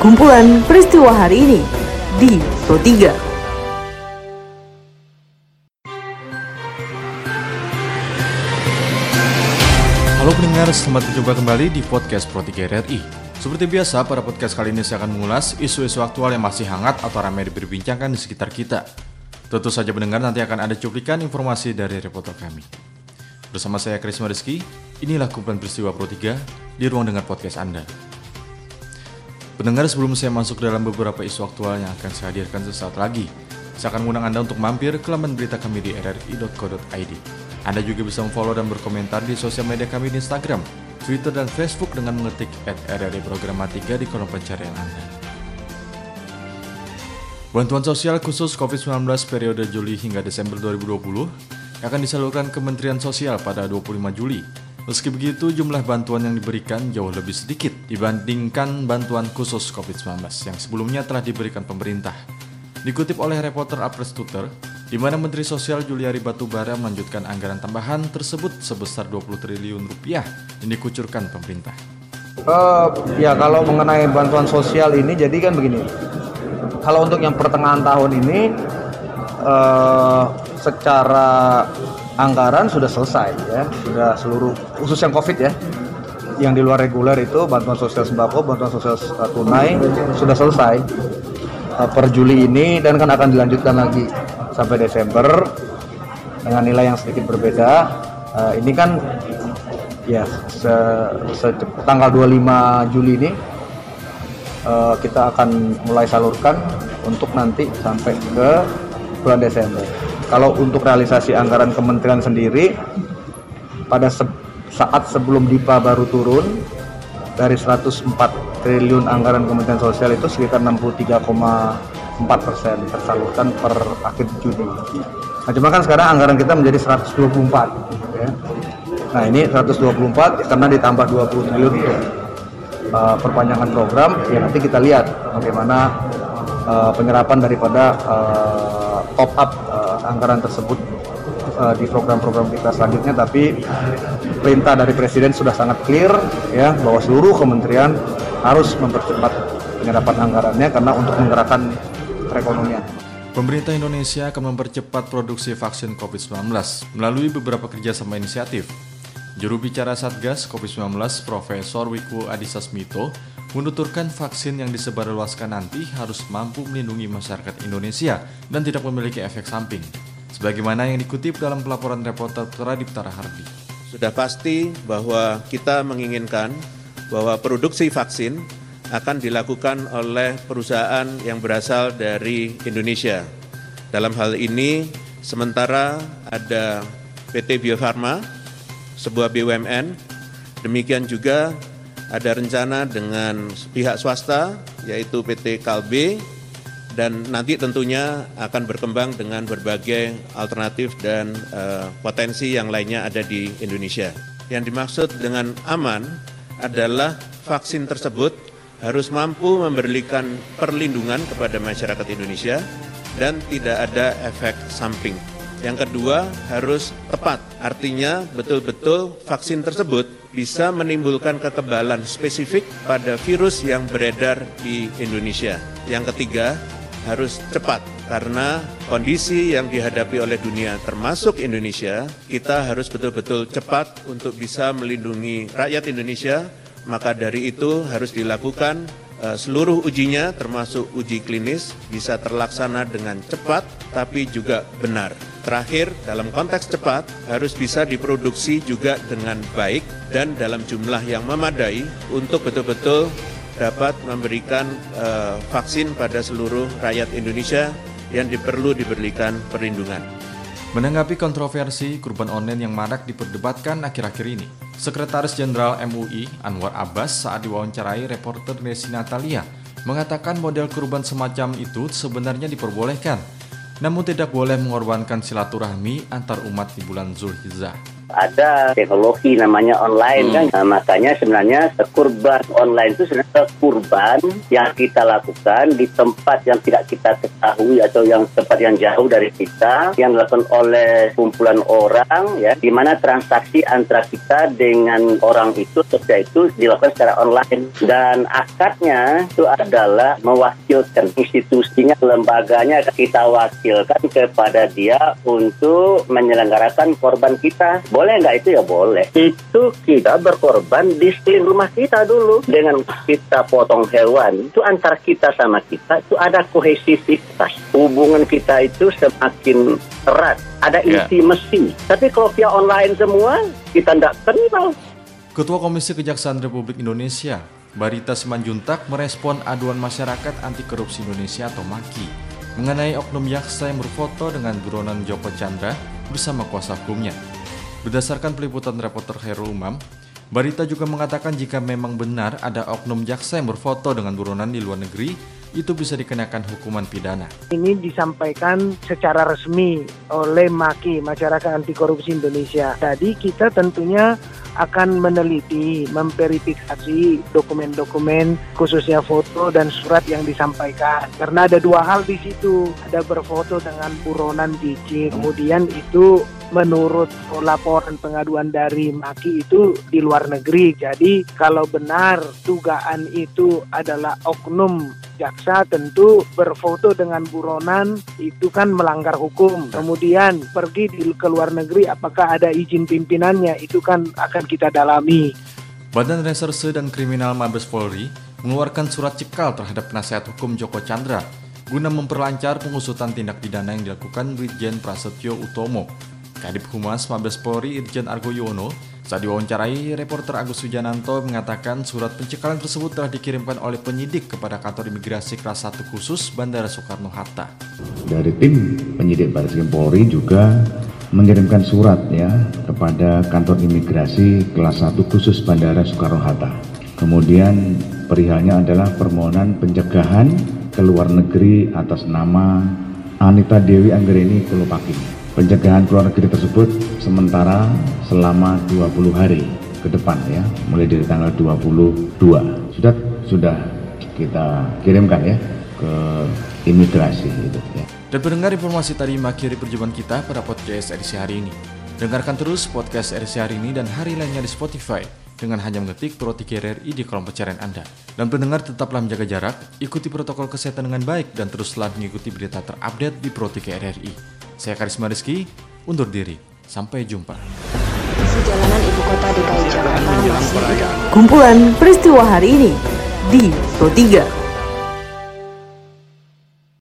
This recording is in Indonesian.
Kumpulan peristiwa hari ini di Pro 3. Halo pendengar, selamat berjumpa kembali di podcast Pro 3 RRI. Seperti biasa, pada podcast kali ini saya akan mengulas isu-isu aktual yang masih hangat atau ramai diperbincangkan di sekitar kita. Tentu saja pendengar nanti akan ada cuplikan informasi dari reporter kami. Bersama saya Krisma Rizky, inilah kumpulan peristiwa Pro 3 di ruang dengar podcast Anda. Pendengar sebelum saya masuk dalam beberapa isu aktual yang akan saya hadirkan sesaat lagi, saya akan mengundang Anda untuk mampir ke laman berita kami di rri.co.id. Anda juga bisa memfollow dan berkomentar di sosial media kami di Instagram, Twitter, dan Facebook dengan mengetik at RRI Programatika di kolom pencarian Anda. Bantuan sosial khusus COVID-19 periode Juli hingga Desember 2020 akan disalurkan Kementerian Sosial pada 25 Juli Meski begitu, jumlah bantuan yang diberikan jauh lebih sedikit dibandingkan bantuan khusus COVID-19 yang sebelumnya telah diberikan pemerintah. Dikutip oleh reporter Apres Tutor, di mana Menteri Sosial Juliari Batubara melanjutkan anggaran tambahan tersebut sebesar 20 triliun rupiah yang dikucurkan pemerintah. Uh, ya kalau mengenai bantuan sosial ini jadi kan begini, kalau untuk yang pertengahan tahun ini uh, secara anggaran sudah selesai ya, sudah seluruh khusus yang Covid ya. Yang di luar reguler itu bantuan sosial sembako, bantuan sosial tunai sudah selesai uh, per Juli ini dan kan akan dilanjutkan lagi sampai Desember dengan nilai yang sedikit berbeda. Uh, ini kan ya se, se tanggal 25 Juli ini uh, kita akan mulai salurkan untuk nanti sampai ke bulan Desember. Kalau untuk realisasi anggaran kementerian sendiri pada se saat sebelum DIPA baru turun dari 104 triliun anggaran Kementerian Sosial itu sekitar 63,4 persen tersalurkan per akhir Juni. Nah cuma kan sekarang anggaran kita menjadi 124 ya. Nah ini 124 karena ditambah 20 triliun untuk uh, perpanjangan program ya nanti kita lihat bagaimana uh, penyerapan daripada uh, top up anggaran tersebut uh, di program-program kita selanjutnya tapi perintah dari presiden sudah sangat clear ya bahwa seluruh kementerian harus mempercepat penyerapan anggarannya karena untuk menggerakkan perekonomian. Pemerintah Indonesia akan mempercepat produksi vaksin COVID-19 melalui beberapa kerjasama inisiatif. Juru bicara Satgas COVID-19 Profesor Wiku Adhisa Smito menuturkan vaksin yang disebarluaskan nanti harus mampu melindungi masyarakat Indonesia dan tidak memiliki efek samping. Sebagaimana yang dikutip dalam pelaporan reporter Radip Tarahardi. Sudah pasti bahwa kita menginginkan bahwa produksi vaksin akan dilakukan oleh perusahaan yang berasal dari Indonesia. Dalam hal ini, sementara ada PT Bio Farma, sebuah BUMN, demikian juga ada rencana dengan pihak swasta, yaitu PT Kalbe, dan nanti tentunya akan berkembang dengan berbagai alternatif dan uh, potensi yang lainnya ada di Indonesia. Yang dimaksud dengan aman adalah vaksin tersebut harus mampu memberikan perlindungan kepada masyarakat Indonesia dan tidak ada efek samping. Yang kedua harus tepat, artinya betul-betul vaksin tersebut bisa menimbulkan kekebalan spesifik pada virus yang beredar di Indonesia. Yang ketiga harus cepat, karena kondisi yang dihadapi oleh dunia termasuk Indonesia, kita harus betul-betul cepat untuk bisa melindungi rakyat Indonesia maka dari itu harus dilakukan uh, seluruh ujinya termasuk uji klinis bisa terlaksana dengan cepat tapi juga benar. Terakhir, dalam konteks cepat harus bisa diproduksi juga dengan baik dan dalam jumlah yang memadai untuk betul-betul dapat memberikan uh, vaksin pada seluruh rakyat Indonesia yang diperlu diberikan perlindungan. Menanggapi kontroversi kurban online yang marak diperdebatkan akhir-akhir ini, Sekretaris Jenderal MUI Anwar Abbas saat diwawancarai reporter Desi Natalia mengatakan model kurban semacam itu sebenarnya diperbolehkan, namun tidak boleh mengorbankan silaturahmi antar umat di bulan Zulhijjah. Ada teknologi namanya online Hmm. kan. Nah, makanya sebenarnya kurban online itu sebenarnya kurban yang kita lakukan di tempat yang tidak kita ketahui atau yang tempat yang jauh dari kita yang dilakukan oleh kumpulan orang ya di mana transaksi antara kita dengan orang itu sosial itu dilakukan secara online dan akadnya itu adalah mewakilkan institusinya lembaganya kita wakilkan kepada dia untuk menyelenggarakan korban kita boleh nggak? Itu ya boleh. Itu kita berkorban di sekeliling rumah kita dulu. Dengan kita potong hewan itu antara kita sama kita itu ada kohesivitas. Hubungan kita itu semakin erat. Ada Ya. intimasi. Tapi kalau via online semua kita tidak kenal. Ketua Komisi Kejaksaan Republik Indonesia, Barita Simanjuntak merespon aduan masyarakat anti korupsi Indonesia atau MAKI mengenai oknum yaksa yang berfoto dengan buronan Joko Chandra bersama kuasa hukumnya. Berdasarkan peliputan reporter Herul Umam, Barita juga mengatakan jika memang benar ada oknum jaksa yang berfoto dengan buronan di luar negeri, itu bisa dikenakan hukuman pidana. ini disampaikan secara resmi oleh MAKI Masyarakat Anti Korupsi Indonesia. Jadi kita tentunya akan meneliti, memverifikasi dokumen-dokumen khususnya foto dan surat yang disampaikan. Karena ada dua hal di situ, ada berfoto dengan buronan DJ, kemudian itu menurut laporan pengaduan dari Maki itu di luar negeri. Jadi kalau benar dugaan itu adalah oknum jaksa tentu berfoto dengan buronan itu kan melanggar hukum. Kemudian pergi di ke luar negeri apakah ada izin pimpinannya itu kan akan kita dalami. Badan Reserse dan Kriminal Mabes Polri mengeluarkan surat cekal terhadap penasihat hukum Joko Chandra guna memperlancar pengusutan tindak pidana yang dilakukan Brigjen Prasetyo Utomo. Kadip Humas Mabes Polri Irjen Argo Yono saat diwawancarai reporter Agus Sujananto mengatakan surat pencekalan tersebut telah dikirimkan oleh penyidik kepada kantor imigrasi kelas 1 khusus Bandara Soekarno-Hatta. dari tim penyidik Baris Krim Polri juga mengirimkan surat ya kepada kantor imigrasi kelas 1 khusus Bandara Soekarno-Hatta. Kemudian perihalnya adalah permohonan pencegahan ke luar negeri atas nama Anita Dewi Anggreni Kolopaking. Pencegahan ke luar negeri tersebut sementara selama 20 hari ke depan ya, mulai dari tanggal 22. Sudah sudah kita kirimkan ya ke imigrasi itu ya. Dan pendengar informasi tadi mengakhiri perjumpaan kita pada podcast edisi hari ini. Dengarkan terus podcast edisi hari ini dan hari lainnya di Spotify dengan hanya mengetik Pro 3 RRI di kolom pencarian Anda. Dan pendengar tetaplah menjaga jarak, ikuti protokol kesehatan dengan baik dan teruslah mengikuti berita terupdate di Pro 3 RRI. Saya Karisma Rizky, undur diri. Sampai jumpa. Perjalanan ibu kota DKI Jakarta Kumpulan peristiwa hari ini di Pro 3.